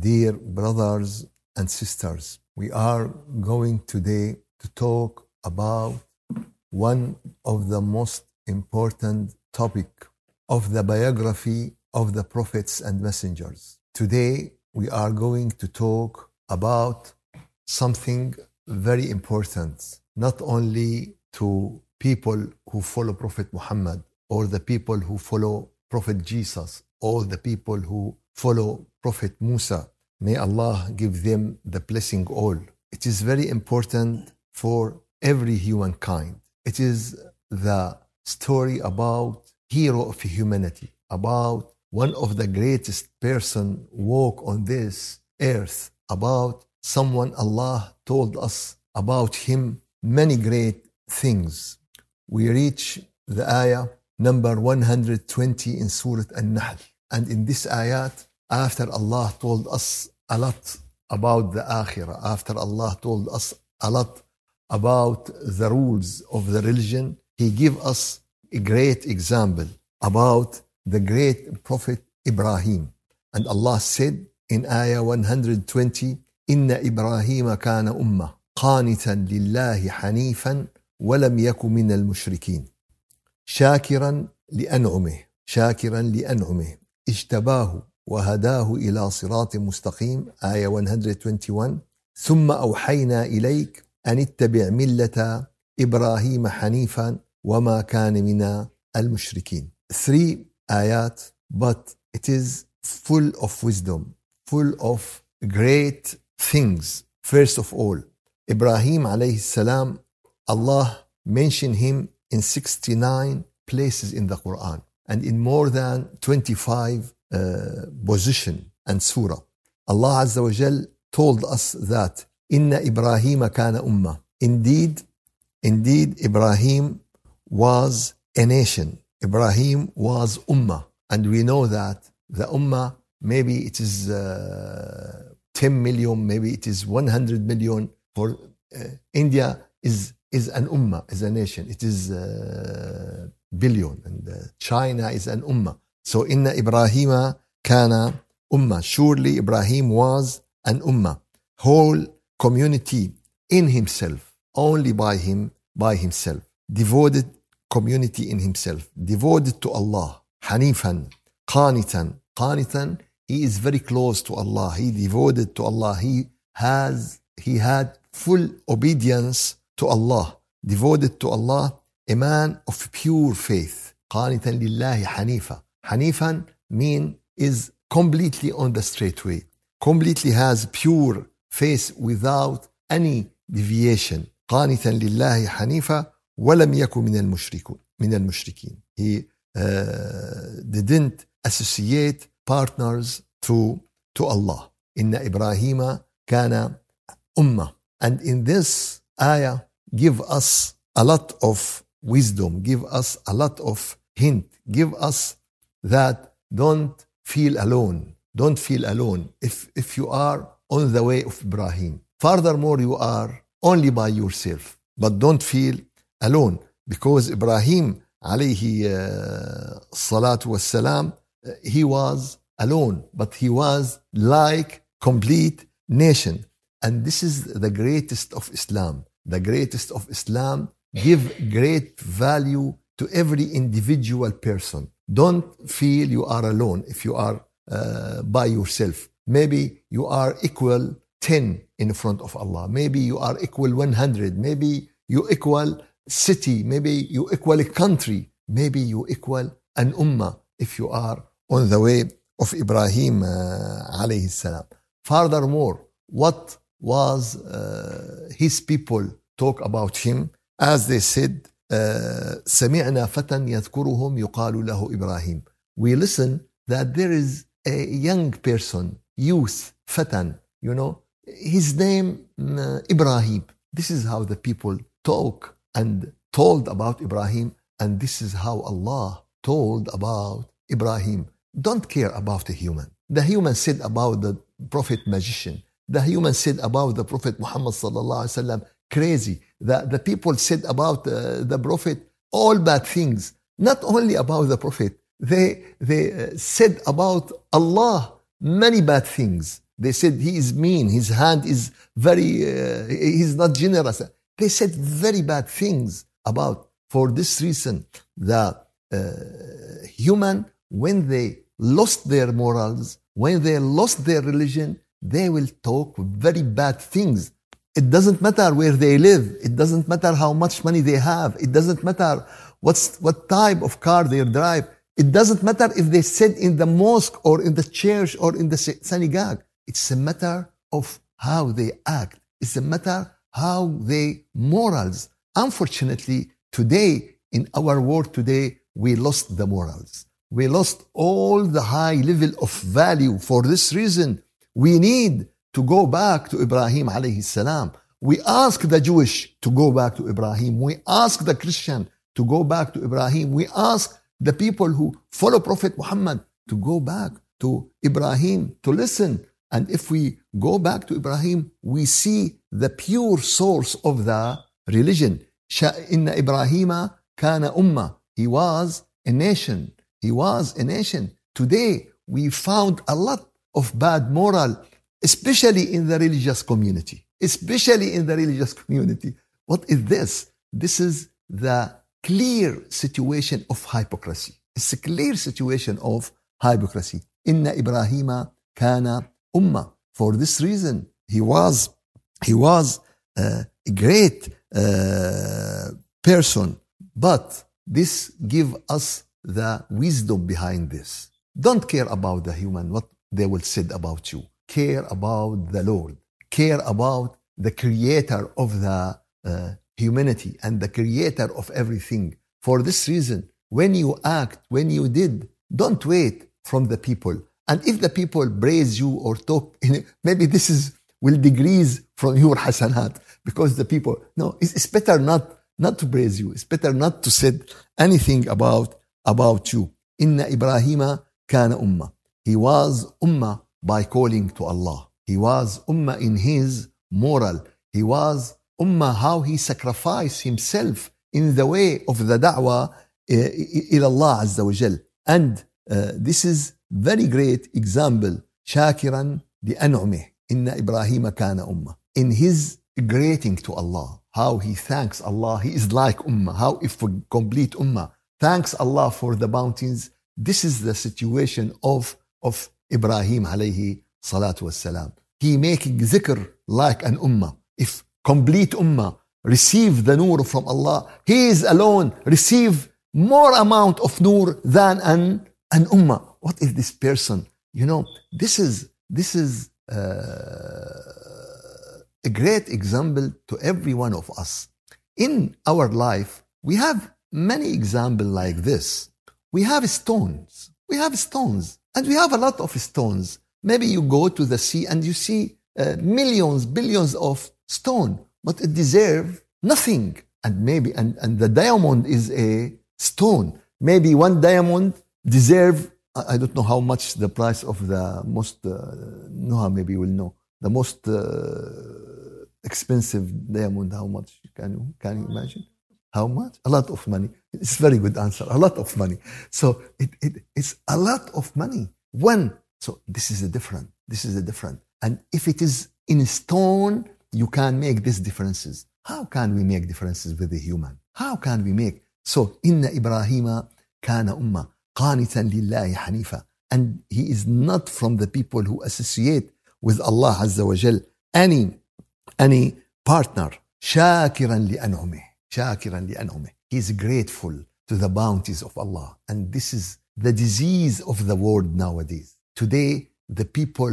dear brothers and sisters, we are going today to talk about one of the most important topic of the biography of the prophets and messengers. Today we are going to talk about something very important, not only to people who follow Prophet Muhammad or the people who follow Prophet Jesus or the people who follow Prophet Musa. May Allah give them the blessing all. It is very important for every humankind. It is the story about hero of humanity, about one of the greatest person walk on this earth, about someone Allah told us about him many great things. We reach the ayah number 120 in Surah An-Nahl. And in this ayat, after Allah told us a lot about the akhirah, after Allah told us a lot about the rules of the religion, He gave us a great example about the great Prophet Ibrahim. And Allah said in Ayah 120, إن إبراهيم كان أمة قانتا لله حنيفا ولم يك من المشركين شاكرا لأنعمه شاكرا لأنعمه اجتباه وهداه إلى صراط مستقيم آية 121 ثم أوحينا إليك أن اتبع ملة إبراهيم حنيفا وما كان من المشركين three آيات but it is full of wisdom full of great things first of all Ibrahim عليه السلام Allah mentioned him in 69 places in the Quran and in more than 25 uh, position and surah. Allah Azza wa Jal told us that Inna Ibrahim kana ummah. Indeed, indeed Ibrahim was a nation. Ibrahim was ummah. And we know that the ummah, maybe it is uh, 10 million, maybe it is 100 million. For uh, India is, is an ummah, is a nation. It is uh, billion. And uh, China is an ummah. So inna Ibrahim kana ummah. Surely Ibrahim was an ummah. Whole community in himself, only by him, by himself. Devoted community in himself. Devoted to Allah. Hanifan. Qanitan. Qanitan. He is very close to Allah. He devoted to Allah. He has, he had full obedience to Allah. Devoted to Allah a man of pure faith قانتا لله حنيفا حنيفا mean is completely on the straight way completely has pure faith without any deviation قانتا لله حنيفا ولم يكن من المشركين من المشركين he uh, didn't associate partners to to Allah إن إبراهيم كان أمة and in this ayah give us a lot of wisdom, give us a lot of hint, give us that don't feel alone. Don't feel alone if, if you are on the way of Ibrahim. Furthermore, you are only by yourself, but don't feel alone because Ibrahim alayhi uh, salatu wassalam, uh, he was alone, but he was like complete nation. And this is the greatest of Islam. The greatest of Islam give great value to every individual person. Don't feel you are alone if you are uh, by yourself. Maybe you are equal 10 in front of Allah. Maybe you are equal 100. Maybe you equal city. Maybe you equal a country. Maybe you equal an ummah if you are on the way of Ibrahim uh, alayhi salam. Furthermore, what was uh, his people talk about him? as they said سمعنا فتى يذكرهم يقال له إبراهيم we listen that there is a young person youth فتى you know his name uh, Ibrahim this is how the people talk and told about Ibrahim and this is how Allah told about Ibrahim don't care about the human the human said about the prophet magician the human said about the prophet Muhammad sallallahu alaihi wasallam crazy. The, the people said about uh, the Prophet all bad things, not only about the Prophet, they, they uh, said about Allah many bad things. They said he is mean. His hand is very, uh, he's not generous. They said very bad things about. For this reason, the uh, human, when they lost their morals, when they lost their religion, they will talk very bad things. It doesn't matter where they live. It doesn't matter how much money they have. It doesn't matter what's, what type of car they drive. It doesn't matter if they sit in the mosque or in the church or in the synagogue. It's a matter of how they act. It's a matter how they morals. Unfortunately, today, in our world today, we lost the morals. We lost all the high level of value. For this reason, we need to go back to Ibrahim alayhi salam. We ask the Jewish to go back to Ibrahim. We ask the Christian to go back to Ibrahim. We ask the people who follow Prophet Muhammad to go back to Ibrahim, to listen. And if we go back to Ibrahim, we see the pure source of the religion. إن إبراهيم كان أمة. He was a nation. He was a nation. Today, we found a lot of bad moral, especially in the religious community. Especially in the religious community. What is this? This is the clear situation of hypocrisy. It's a clear situation of hypocrisy. Inna Ibrahim kana ummah. For this reason, he was he was uh, a great uh, person. But this give us the wisdom behind this. Don't care about the human, what they will said about you. Care about the Lord. Care about the creator of the uh, humanity and the creator of everything. For this reason, when you act, when you did, don't wait from the people. And if the people praise you or talk, maybe this is will decrease from your hasanat because the people, no, it's, it's better not, not to praise you. It's better not to say anything about, about you. Inna Ibrahim kana umma. He was ummah by calling to Allah. He was ummah in his moral. He was ummah how he sacrificed himself in the way of the da'wah إلى الله عز وجل. And uh, this is very great example شاكرا لأنعمه إن إبراهيم كان أمة in his greeting to Allah how he thanks Allah he is like ummah how if complete ummah thanks Allah for the bounties this is the situation of of Ibrahim alayhi salatu wassalam he making zikr like an ummah if complete ummah receive the nur from Allah he is alone receive more amount of nur than an an ummah what is this person you know this is this is uh, a great example to every one of us. In our life, we have many examples like this. We have stones. We have stones. And we have a lot of stones. Maybe you go to the sea and you see uh, millions, billions of stone, but it deserves nothing. And maybe, and, and the diamond is a stone. Maybe one diamond deserve I don't know how much the price of the most, uh, Noah maybe will know, the most uh, expensive diamond, how much can you, can you imagine? How much? A lot of money. It's very good answer. A lot of money. So it, it, it's a lot of money. When? So this is a different. This is a different. And if it is in stone, you can make these differences. How can we make differences with the human? How can we make? So, inna Ibrahima kana ummah. قانتا لله حنيفا and he is not from the people who associate with Allah عز وجل any any partner شاكرا لأنعمه شاكرا لأنعمه he is grateful to the bounties of Allah. And this is the disease of the world nowadays. Today the people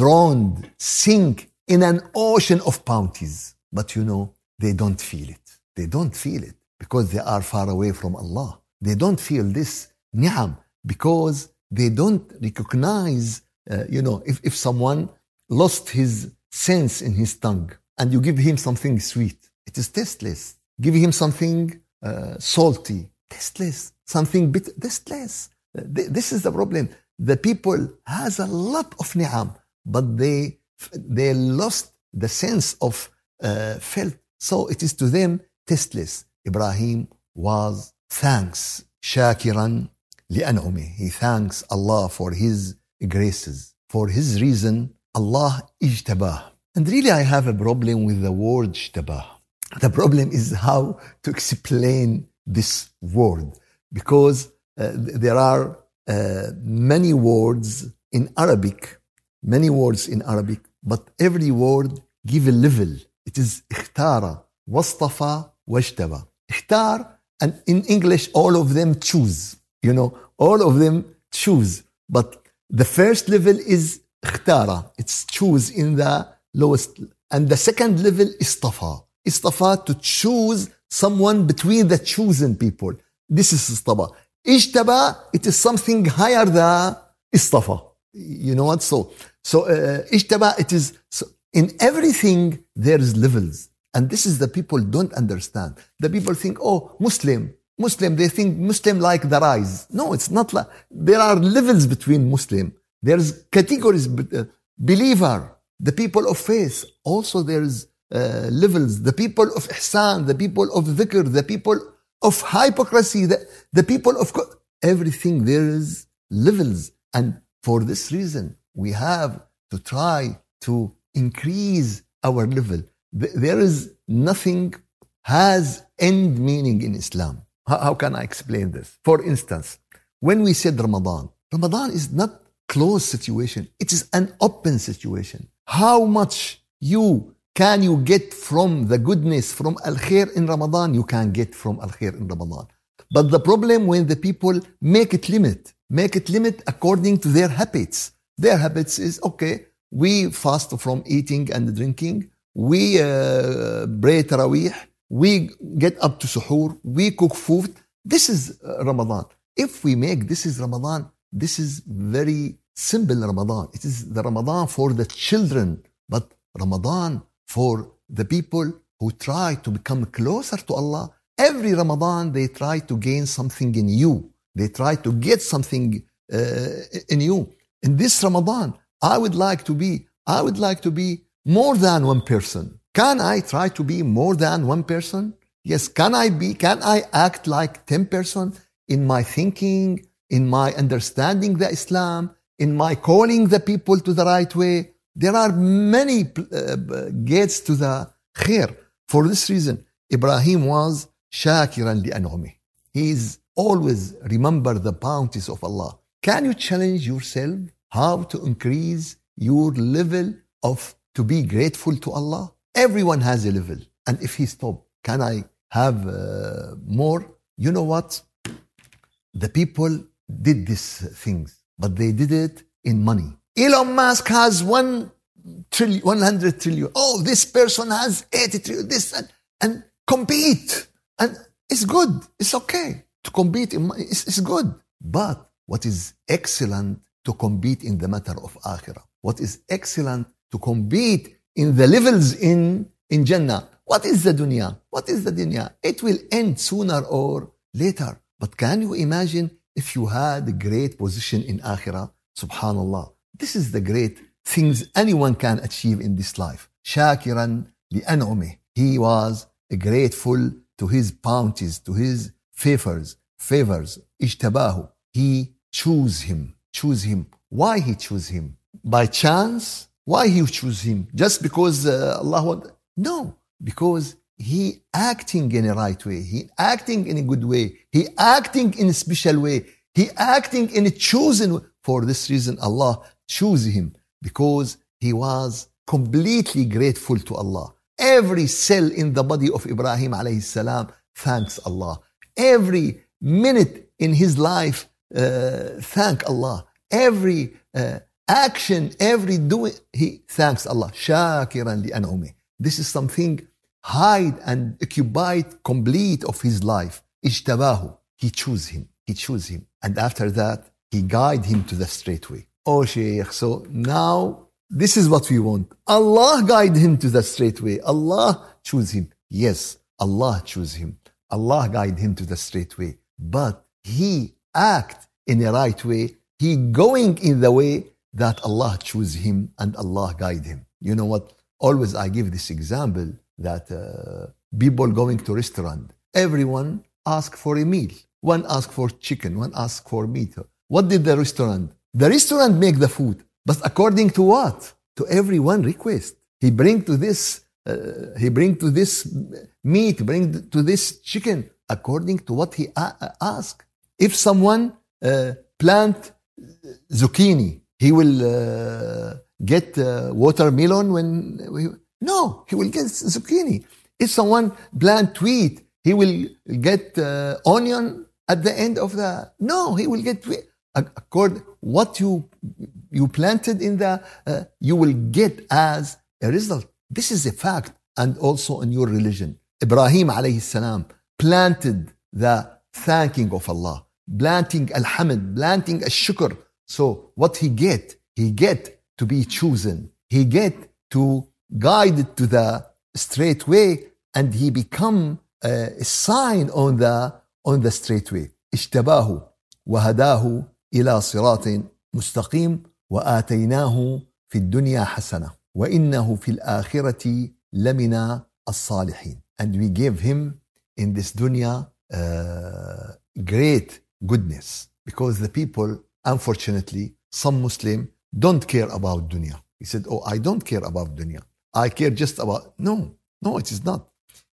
drowned sink in an ocean of bounties. But you know they don't feel it. They don't feel it because they are far away from Allah. They don't feel this ni'am because they don't recognize, uh, you know, if, if someone lost his sense in his tongue and you give him something sweet, it is tasteless. Give him something uh, salty, tasteless. Something bitter, tasteless. Uh, this is the problem. The people has a lot of ni'am, but they they lost the sense of uh, felt. So it is to them tasteless. Ibrahim was thanks, shakiran لأنعمه he thanks Allah for his graces for his reason Allah ijtabah. And really, I have a problem with the word ijtabah. The problem is how to explain this word because uh, there are uh, many words in Arabic, many words in Arabic, but every word give a level. It is ikhtara, wastafa, wajtaba. Ikhtar, and in English, all of them choose. You know, all of them choose. But the first level is ikhtara. It's choose in the lowest. And the second level is tafa. Istafa to choose someone between the chosen people. This is istaba. Ijtaba, it is something higher than istafa. You know what? So, so uh, ijtaba, it is so in everything there is levels. And this is the people don't understand. The people think, oh, Muslim, Muslim, they think Muslim like the rise. No, it's not like, there are levels between Muslim. There's categories, uh, believer, the people of faith. Also there's uh, levels, the people of ihsan, the people of dhikr, the people of hypocrisy, the, the people of, everything there is levels. And for this reason, we have to try to increase our level. There is nothing has end meaning in Islam. How, how can I explain this? For instance, when we said Ramadan, Ramadan is not closed situation. It is an open situation. How much you can you get from the goodness from al khair in Ramadan? You can get from al khair in Ramadan. But the problem when the people make it limit, make it limit according to their habits. Their habits is okay. We fast from eating and drinking. We uh, pray Taraweeh. We get up to suhoor. We cook food. This is uh, Ramadan. If we make this is Ramadan, this is very simple Ramadan. It is the Ramadan for the children, but Ramadan for the people who try to become closer to Allah. Every Ramadan, they try to gain something in you. They try to get something uh, in you. In this Ramadan, I would like to be, I would like to be more than one person. Can I try to be more than one person? Yes. Can I be, can I act like 10 person in my thinking, in my understanding the Islam, in my calling the people to the right way? There are many uh, gates to the khair. For this reason, Ibrahim was shakiran li He is always remember the bounties of Allah. Can you challenge yourself how to increase your level of to be grateful to Allah? Everyone has a level. And if he stop, can I have uh, more? You know what? The people did these things, but they did it in money. Elon Musk has one trillion, 100 trillion. Oh, this person has 80 trillion, this and, and compete. And it's good. It's okay to compete. It's, it's good. But what is excellent to compete in the matter of akhirah? What is excellent to compete in the levels in, in Jannah? What is the dunya? What is the dunya? It will end sooner or later. But can you imagine if you had a great position in akhirah? Subhanallah. This is the great things anyone can achieve in this life. Shakiran li'an'umih. He was grateful to his bounties, to his favors, favors. Ijtabahu. He choose him, choose him. Why he choose him? By chance? Why he choose him? Just because uh, Allah? No, because he acting in a right way. He acting in a good way. He acting in a special way. He acting in a chosen way. For this reason, Allah choose him because he was completely grateful to Allah. Every cell in the body of Ibrahim alayhi salam thanks Allah. Every minute in his life uh, thank Allah. Every uh, action, every doing, he thanks Allah. Shakiran li. This is something hide and occupied complete of his life. Ijtabahu. He choose him. He choose him. And after that, he guide him to the straight way. Oh, so now this is what we want. Allah guide him to the straight way. Allah choose him. Yes, Allah choose him. Allah guide him to the straight way. But he act in the right way. He going in the way that Allah choose him and Allah guide him. You know what? Always I give this example that uh, people going to restaurant, everyone ask for a meal. One ask for chicken, one ask for meat. What did the restaurant? The restaurant make the food, but according to what? to every one request. He bring to this, uh, he bring to this meat, bring to this chicken according to what he ask. If someone uh, plant zucchini, he will uh, get uh, watermelon when we, no, he will get zucchini. If someone plant wheat, he will get uh, onion at the end of the no, he will get wheat. According what you you planted in the uh, you will get as a result. This is a fact, and also in your religion. Ibrahim alayhi salam planted the thanking of Allah, planting alhamd, planting al-shukr. So what he get? He get to be chosen. He get to guide to the straight way, and he become uh, a sign on the on the straight way. اجتباه وهداه الى صراط مستقيم واتيناه في الدنيا حسنه وانه في الاخره لمن الصالحين and we give him in this dunya uh, great goodness because the people unfortunately some muslim don't care about dunya he said oh i don't care about dunya I care just about. No, no, it is not.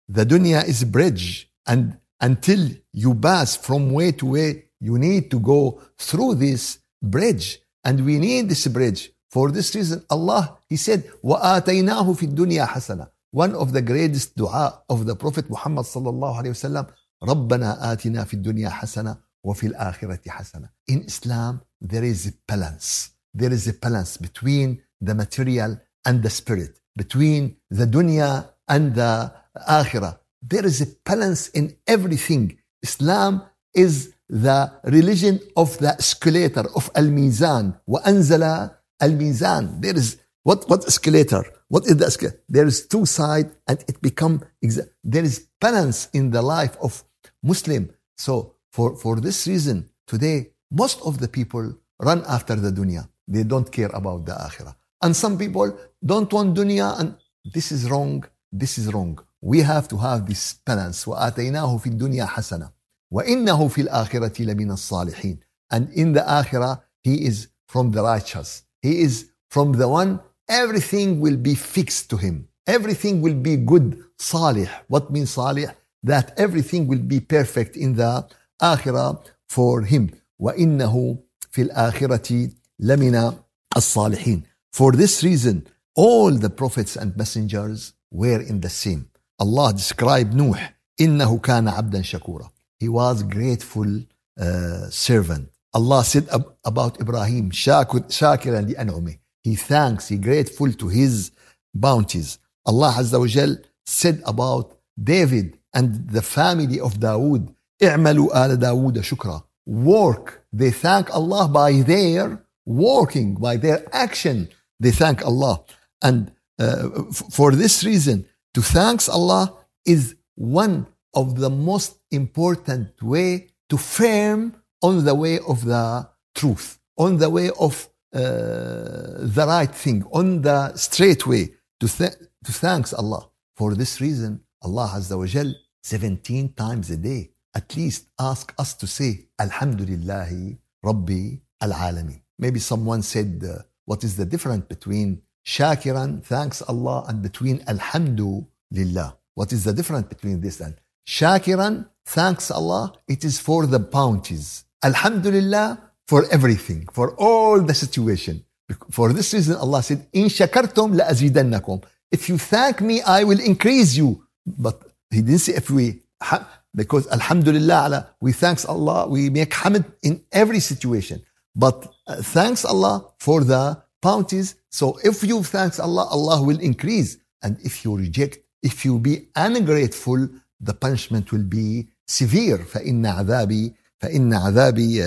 The dunya is a bridge. And until you pass from way to way, you need to go through this bridge. And we need this bridge. For this reason, Allah, He said, وَآتَيْنَاهُ فِي الدُّنْيَا حَسَنًا One of the greatest dua of the Prophet Muhammad sallallahu alayhi wasallam, رَبَّنَا آتِنَا فِي الدُّنْيا حَسَنًا وَفِي الْآخِرَةِ حَسَنًا In Islam, there is a balance. There is a balance between the material and the spirit between the dunya and the akhirah. There is a balance in everything. Islam is the religion of the escalator of al-mizan. وَأَنزَلَ al-mizan. There is, what, what escalator? What is the escalator? There is two sides and it become, there is balance in the life of Muslim. So for, for this reason, today, most of the people run after the dunya. They don't care about the akhirah. And some people don't want dunya and this is wrong, this is wrong. We have to have this balance. وآتيناه في الدنيا حسنة وإنه في الآخرة لمن الصالحين. And in the akhirah, he is from the righteous. He is from the one, everything will be fixed to him. Everything will be good, salih. What means salih? That everything will be perfect in the akhirah for him. وإنه في الآخرة لمن الصالحين. For this reason, all the prophets and messengers were in the same. Allah described Nuh, إنه كان عبدا شكورا. He was grateful uh, servant. Allah said ab- about Ibrahim, شاكرا لأنعمه. He thanks, he grateful to his bounties. Allah Azza wa Jal said about David and the family of Dawood, اعملوا آل داود شكرا. Work, they thank Allah by their working, by their action. They thank Allah. And uh, for this reason, to thanks Allah is one of the most important way to firm on the way of the truth, on the way of uh, the right thing, on the straight way to, th- to thanks Allah. For this reason, Allah Azza wa Jal 17 times a day at least ask us to say Alhamdulillahi Rabbi Al-Alamin. Maybe someone said uh, what is the difference between shakiran, thanks Allah, and between alhamdulillah? What is the difference between this and shakiran, thanks Allah, it is for the bounties. Alhamdulillah, for everything, for all the situation. For this reason, Allah said, In shakartum la azidannakum. If you thank me, I will increase you. But He didn't say if we, because Alhamdulillah, we thanks Allah, we make hamd in every situation. But uh, thanks Allah for the bounties. So if you thanks Allah, Allah will increase. And if you reject, if you be ungrateful, the punishment will be severe. فإن عذابي فإن عذابي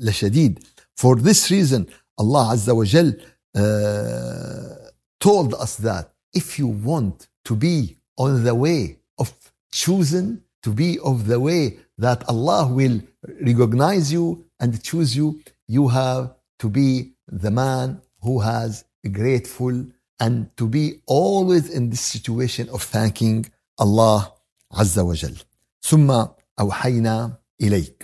لشديد. For this reason, Allah Azza wa Jal uh, told us that if you want to be on the way of choosing, to be of the way that Allah will recognize you and choose you, you have to be the man who has grateful and to be always in this situation of thanking Allah Wa Jal. ثم أوحينا إليك.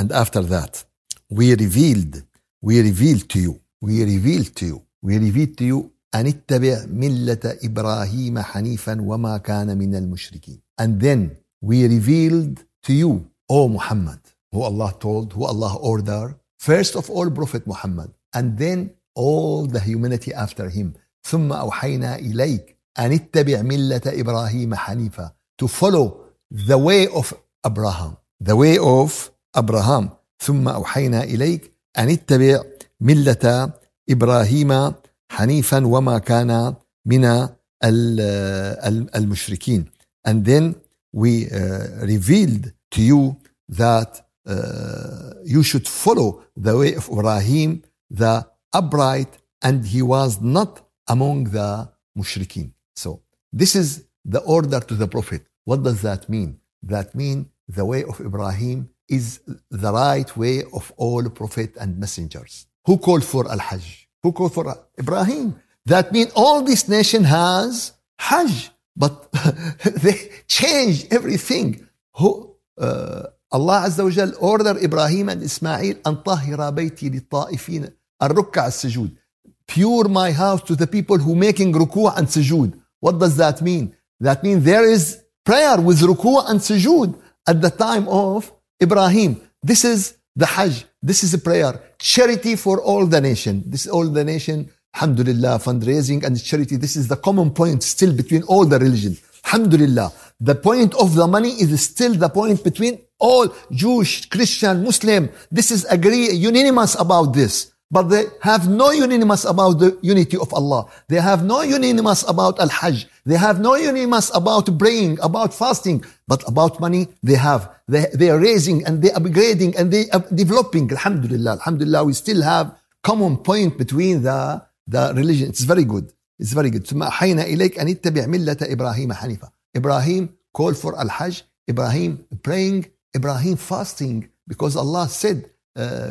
And after that, we revealed, we revealed to you, we revealed to you we reveal to you أن اتبع ملة إبراهيم حنيفا وما كان من المشركين and then we revealed to you O Muhammad who Allah told who Allah ordered first of all Prophet Muhammad and then all the humanity after him ثم أوحينا إليك أن اتبع ملة إبراهيم حنيفا to follow the way of Abraham the way of Abraham ثم أوحينا إليك أن اتبع ملة إبراهيم حنيفا وما كان من المشركين and then we uh, revealed to you that uh, you should follow the way of Ibrahim the upright and he was not among the mushrikeen so this is the order to the prophet what does that mean that means the way of Ibrahim is the right way of all prophet and messengers who called for al-hajj who called for Ibrahim. That means all this nation has Hajj, but they changed everything. Who, uh, Allah Azza wa Jal ordered Ibrahim and Ismail أن طهر بيتي للطائفين الركع السجود. Pure my house to the people who making ruku' and sujood. What does that mean? That means there is prayer with ruku' and sujood at the time of Ibrahim. This is the Hajj. This is a prayer. Charity for all the nation. This is all the nation. Alhamdulillah, fundraising and charity. This is the common point still between all the religions. Alhamdulillah. The point of the money is still the point between all Jewish, Christian, Muslim. This is agree, unanimous about this. But they have no unanimous about the unity of Allah. They have no unanimous about Al-Hajj. They have no unanimous about praying, about fasting. But about money, they have. They, they are raising and they are upgrading and they are developing. Alhamdulillah. Alhamdulillah. We still have common point between the, the religion. It's very good. It's very good. ثم أحينا إليك أن اتبع ملة إبراهيم حنيفا. Ibrahim called for Al-Hajj. Ibrahim praying. Ibrahim fasting. Because Allah said,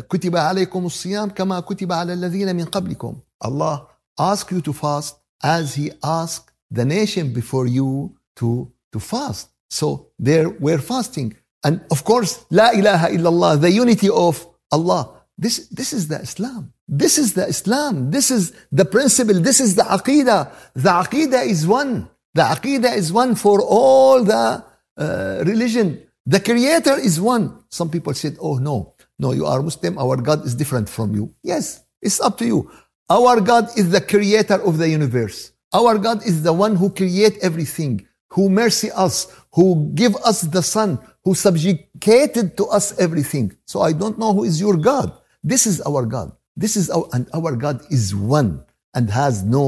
كتب عليكم الصيام كما كتب على الذين من قبلكم Allah asked you to fast as he asked the nation before you to, to fast. So there we're fasting. And of course, La ilaha illallah, the unity of Allah. This, this is the Islam. This is the Islam. This is the principle. This is the Aqidah. The Aqidah is one. The Aqidah is one for all the uh, religion. The Creator is one. Some people said, oh no, no, you are Muslim. Our God is different from you. Yes, it's up to you. Our God is the Creator of the universe. Our God is the one who create everything, who mercy us, who give us the sun, who subjugated to us everything. So I don't know who is your God. This is our God. This is our, and our God is one and has no,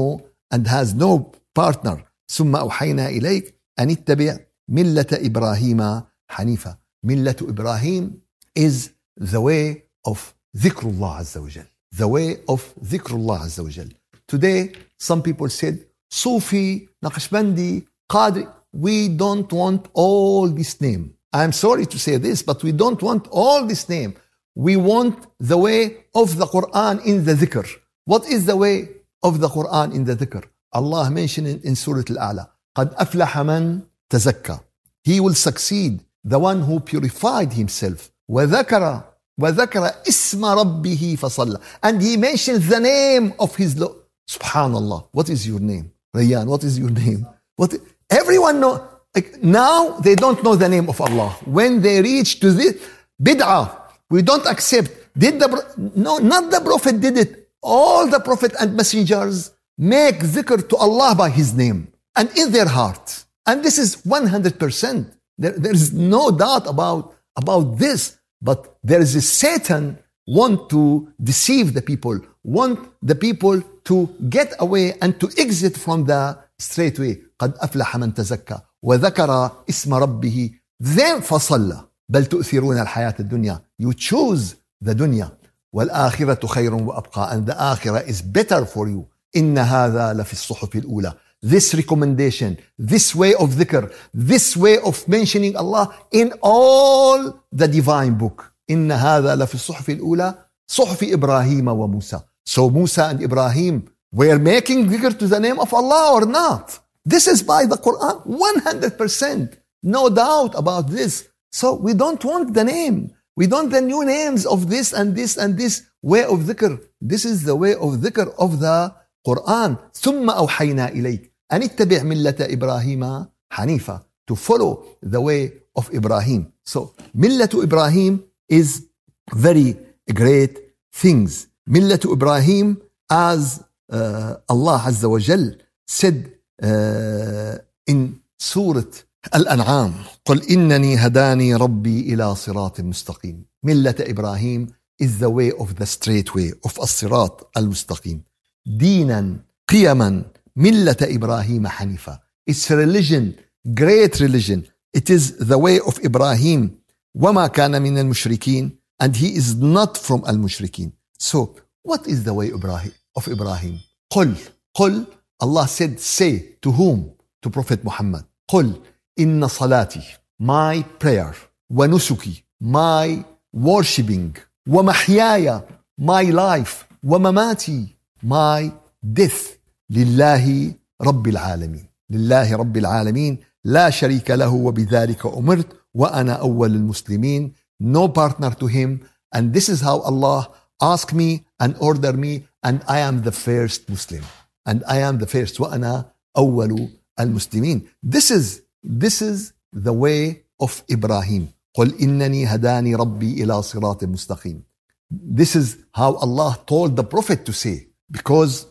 and has no partner. ثم أوحينا إليك أن اتبع ملة إبراهيم حنيفة. ملة إبراهيم is the way of dhikrullah azza wa The way of dhikrullah azza wa Today, some people said, Sufi, Naqshbandi, Qadri, we don't want all this name. I'm sorry to say this, but we don't want all this name. We want the way of the Quran in the dhikr. What is the way of the Quran in the dhikr? Allah mentioned in, in Surah Al-A'la, قَدْ أَفْلَحَ مَنْ تَزَكَّى He will succeed, the one who purified himself. وَذَكَرَ وذكر اسم ربه فصلى and he mentions the name of his Lord subhanallah what is your name Rayyan what is your name? What everyone know like now they don't know the name of Allah. When they reach to this bid'ah we don't accept. Did the no not the prophet did it. All the prophet and messengers make zikr to Allah by his name and in their heart. And this is 100% there, there is no doubt about about this. But there is a Satan want to deceive the people, want the people to get away and to exit from the straight way. قد أفلح من تزكى وذكر اسم ربه then فصلى بل تؤثرون الحياة الدنيا you choose the dunya والآخرة خير وأبقى and the آخرة is better for you إن هذا لفي الصحف الأولى this recommendation, this way of dhikr, this way of mentioning Allah in all the divine book. إن هذا لفي الصحف الأولى صحف إبراهيم وموسى. So Musa and Ibrahim were making dhikr to the name of Allah or not. This is by the Quran, 100%. No doubt about this. So we don't want the name. We don't the new names of this and this and this way of dhikr. This is the way of dhikr of the قرآن ثم أوحينا إليك أن اتبع ملة إبراهيم حنيفة to follow the way of Ibrahim. So ملة إبراهيم is very great things. ملة إبراهيم as uh, Allah Azza wa Jal said uh, in سورة الأنعام. قل إنني هداني ربي إلى صراط مستقيم. ملة إبراهيم is the way of the straight way of الصراط المستقيم. دينا قيما ملة إبراهيم حنيفة. It's religion, great religion. It is the way of Ibrahim. وما كان من المشركين. And he is not from المشركين. So what is the way of Ibrahim? قل قل Allah said say to whom? To Prophet Muhammad. قل إن صلاتي my prayer ونسكي my worshipping ومحياي my life ومماتي my death لله رب العالمين لله رب العالمين لا شريك له وبذلك أمرت وأنا أول المسلمين no partner to him and this is how Allah asked me and ordered me and I am the first Muslim and I am the first وأنا أول المسلمين this is this is the way of Ibrahim قل إنني هداني ربي إلى صراط مستقيم this is how Allah told the Prophet to say because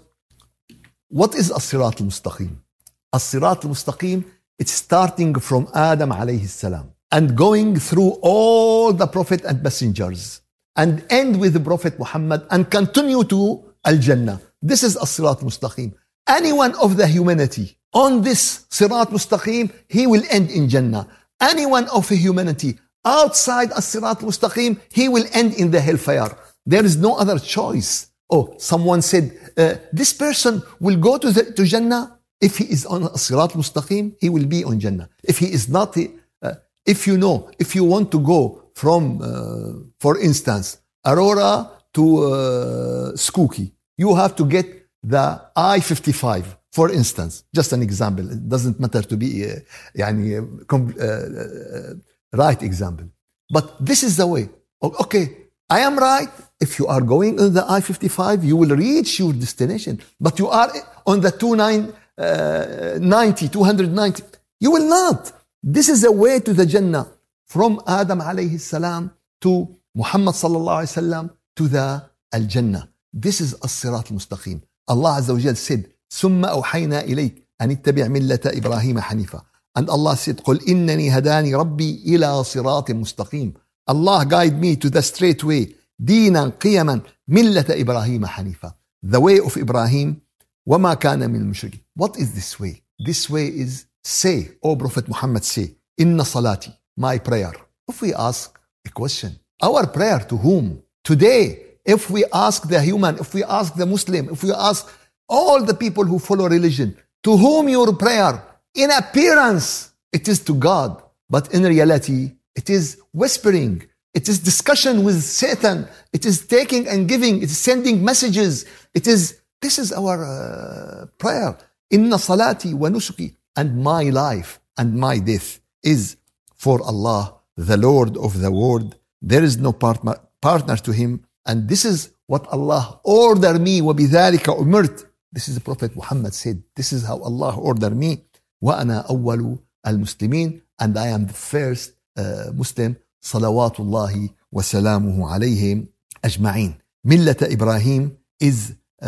what is الصراط المستقيم الصراط المستقيم it's starting from Adam عليه السلام and going through all the prophet and messengers and end with the Prophet Muhammad and continue to Al Jannah. This is as Sirat Mustaqim. Anyone of the humanity on this Sirat Mustaqim, he will end in Jannah. Anyone of the humanity outside as Sirat Mustaqim, he will end in the hellfire. There is no other choice. Oh, someone said, uh, this person will go to, the, to Jannah. If he is on Sirat Mustaqim, he will be on Jannah. If he is not, uh, if you know, if you want to go from, uh, for instance, Aurora to uh, Skokie, you have to get the I-55, for instance. Just an example. It doesn't matter to be uh, يعني, uh, uh, right example. But this is the way. Okay, I am right. If you are going on the I-55, you will reach your destination. But you are on the 29 uh, 90, 290. You will not. This is a way to the Jannah from Adam عليه السلام to محمد صلى الله عليه وسلم to the الجنة this is الصراط المستقيم الله عز وجل said ثم أوحينا إليك أن اتبع ملة إبراهيم حنيفة أن الله said قل إنني هداني ربي إلى صراط مستقيم الله guide me to the straight way دينا قيما ملة إبراهيم حنيفة the way of إبراهيم وما كان من المشركين what is this way? This way is say oh prophet Muhammad say إن صلاتي my prayer. If we ask a question, our prayer to whom? Today, if we ask the human, if we ask the Muslim, if we ask all the people who follow religion, to whom your prayer? In appearance, it is to God, but in reality, it is whispering. It is discussion with Satan. It is taking and giving. It is sending messages. It is this is our uh, prayer. Inna salati wa nusuki. And my life and my death is for Allah, the Lord of the world. There is no partner, partner to Him. And this is what Allah ordered me. وَبِذَلِكَ أُمِرْتُ This is the Prophet Muhammad said. This is how Allah ordered me. وَأَنَا أَوَّلُ الْمُسْلِمِينَ And I am the first uh, Muslim. صلوات الله وسلامه عليهم أجمعين. ملة إبراهيم is uh,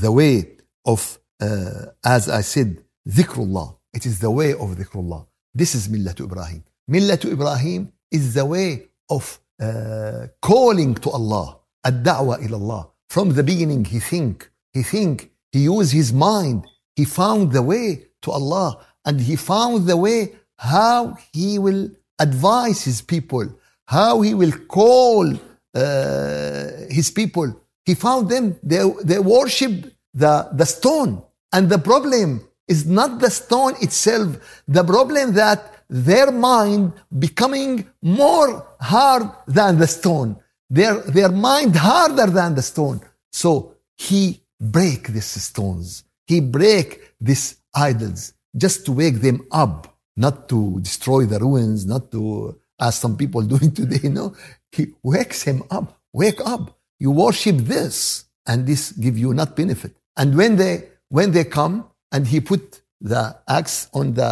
the way of, uh, as I said, dhikrullah. It is the way of dhikrullah. This is Millatu Ibrahim. Millatu Ibrahim is the way of uh, calling to Allah, ad-da'wa ila. From the beginning, he think, he think, he used his mind, he found the way to Allah, and he found the way how he will advise his people, how he will call uh, his people he found them, they, they worship the, the stone. And the problem is not the stone itself. The problem that their mind becoming more hard than the stone. Their, their mind harder than the stone. So he break these stones. He break these idols just to wake them up, not to destroy the ruins, not to, as some people doing today, no. He wakes him up. Wake up. You worship this, and this give you not benefit. And when they when they come and he put the axe on the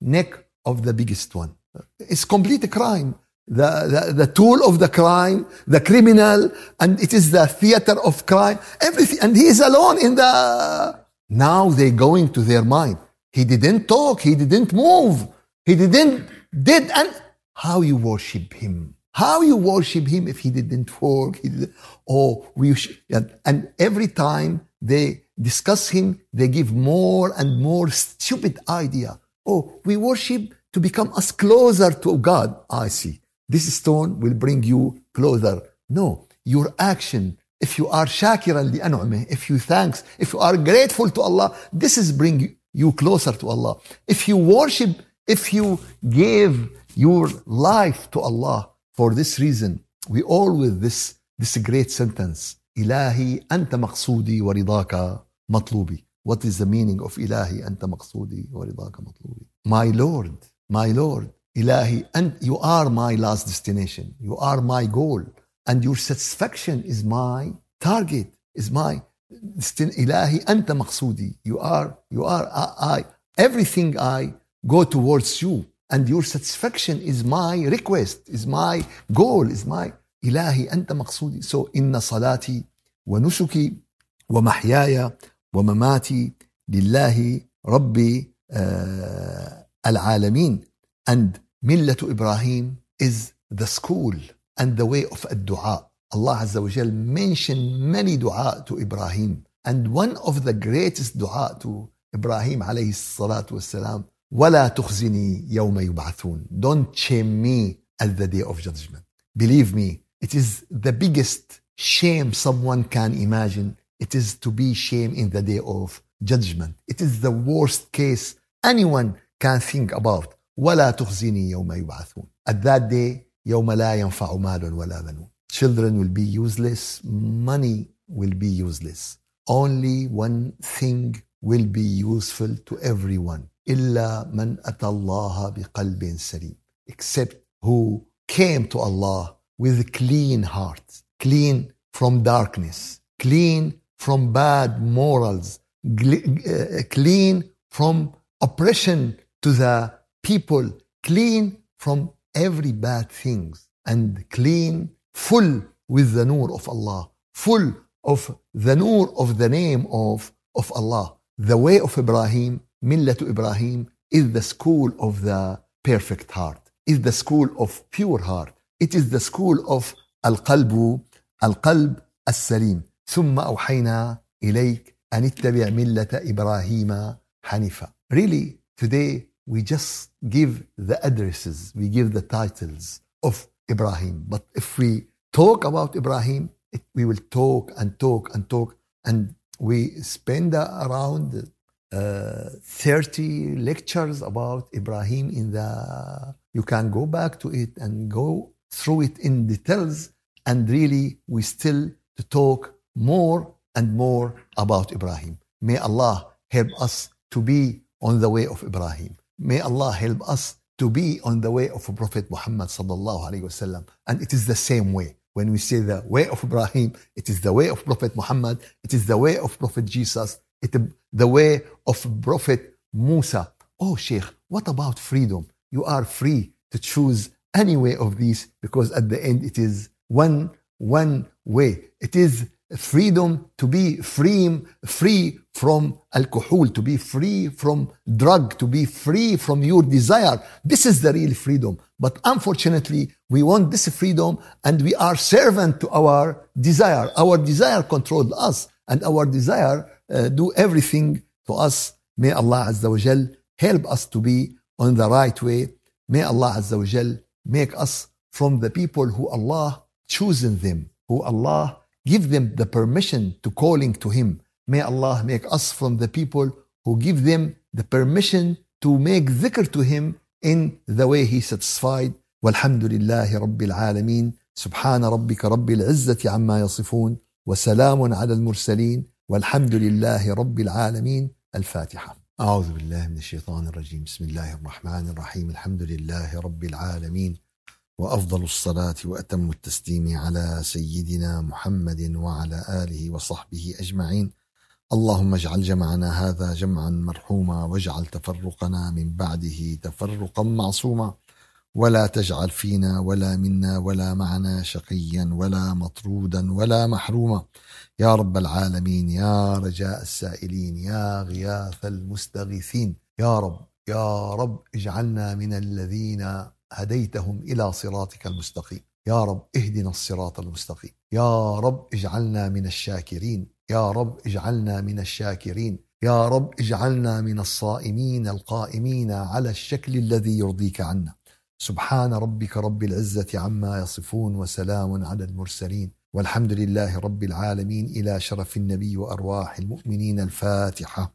neck of the biggest one. It's complete crime. The, the, the tool of the crime, the criminal, and it is the theater of crime, everything. And he is alone in the. Now they're going to their mind. He didn't talk, he didn't move, he didn't did and how you worship him. How you worship him if he didn't work? He didn't, oh, we sh- and every time they discuss him, they give more and more stupid idea. Oh, we worship to become us closer to God. I see. This stone will bring you closer. No, your action. If you are shakiran li'an'umih, if you thanks, if you are grateful to Allah, this is bring you closer to Allah. If you worship, if you give your life to Allah, for this reason, we all with this, this great sentence, إلهي أنت مقصودي ورضاك مطلوبي. What is the meaning of إلهي أنت مقصودي ورضاك مطلوبي? My Lord, my Lord, إلهي أنت, you are my last destination. You are my goal. And your satisfaction is my target, is my destin- إلهي أنت مقصودي. You are, you are, I, I, everything I go towards you. And your satisfaction is my request, is my goal, is my إلهي أنت مقصودي. سو إن صلاتي ونسكي ومحياي ومماتي لله رب آه، العالمين. And ملة إبراهيم is the school and the way of الدعاء. الله عز وجل mention many دعاء to إبراهيم. And one of the greatest دعاء to إبراهيم عليه الصلاة والسلام ولا تخزني يوم يبعثون. Don't shame me at the day of judgment. Believe me it is the biggest shame someone can imagine it is to be shame in the day of judgment it is the worst case anyone can think about ولا تخزني يوم يبعثون at that day يوم لا ينفع مال ولا بنون children will be useless money will be useless only one thing will be useful to everyone إلا من أتى الله بقلب سليم except who came to Allah with clean heart clean from darkness clean from bad morals uh, clean from oppression to the people clean from every bad things and clean full with the nur of Allah full of the nur of the name of, of Allah. The way of Ibrahim Millat Ibrahim is the school of the perfect heart is the school of pure heart it is the school of القلب القلب السليم ثم أوحينا إليك أن اتبع ملة إبراهيم حنيفا really today we just give the addresses we give the titles of Ibrahim but if we talk about Ibrahim it, we will talk and talk and talk and we spend around uh, 30 lectures about Ibrahim in the you can go back to it and go through it in details and really we still to talk more and more about Ibrahim. May Allah help us to be on the way of Ibrahim. May Allah help us to be on the way of Prophet Muhammad sallallahu alaihi wasallam and it is the same way. When we say the way of Ibrahim it is the way of Prophet Muhammad it is the way of Prophet Jesus it the way of Prophet Musa. Oh Sheikh what about freedom? You are free to choose any way of these because at the end it is one one way. It is freedom to be free free from alcohol to be free from drug to be free from your desire. This is the real freedom. But unfortunately we want this freedom and we are servant to our desire. Our desire controls us and our desire uh, do everything to us. May allah azza wa jal help us to be on the right way. May allah azza wa jal make us from the people who allah chosen them who allah give them the permission to calling to him may allah make us from the people who give them the permission to make dhikr to him in the way he satisfied والحمد لله رب العالمين سبحان ربك رب العزة عما يصفون وسلام على المرسلين والحمد لله رب العالمين الفاتحة أعوذ بالله من الشيطان الرجيم. بسم الله الرحمن الرحيم. الحمد لله رب العالمين وأفضل الصلاة وأتم التسليم على سيدنا محمد وعلى آله وصحبه أجمعين. اللهم اجعل جمعنا هذا جمعا مرحوما واجعل تفرقنا من بعده تفرقا معصوما. ولا تجعل فينا ولا منا ولا معنا شقيا ولا مطرودا ولا محروما. يا رب العالمين يا رجاء السائلين يا غياث المستغيثين. يا رب يا رب اجعلنا من الذين هديتهم إلى صراطك المستقيم. يا رب اهدنا الصراط المستقيم. يا رب اجعلنا من الشاكرين. يا رب اجعلنا من الشاكرين. يا رب اجعلنا من الصائمين القائمين على الشكل الذي يرضيك عنا. سبحان ربك رب العزة عما يصفون وسلام على المرسلين. والحمد لله رب العالمين إلى شرف النبي وأرواح المؤمنين الفاتحة.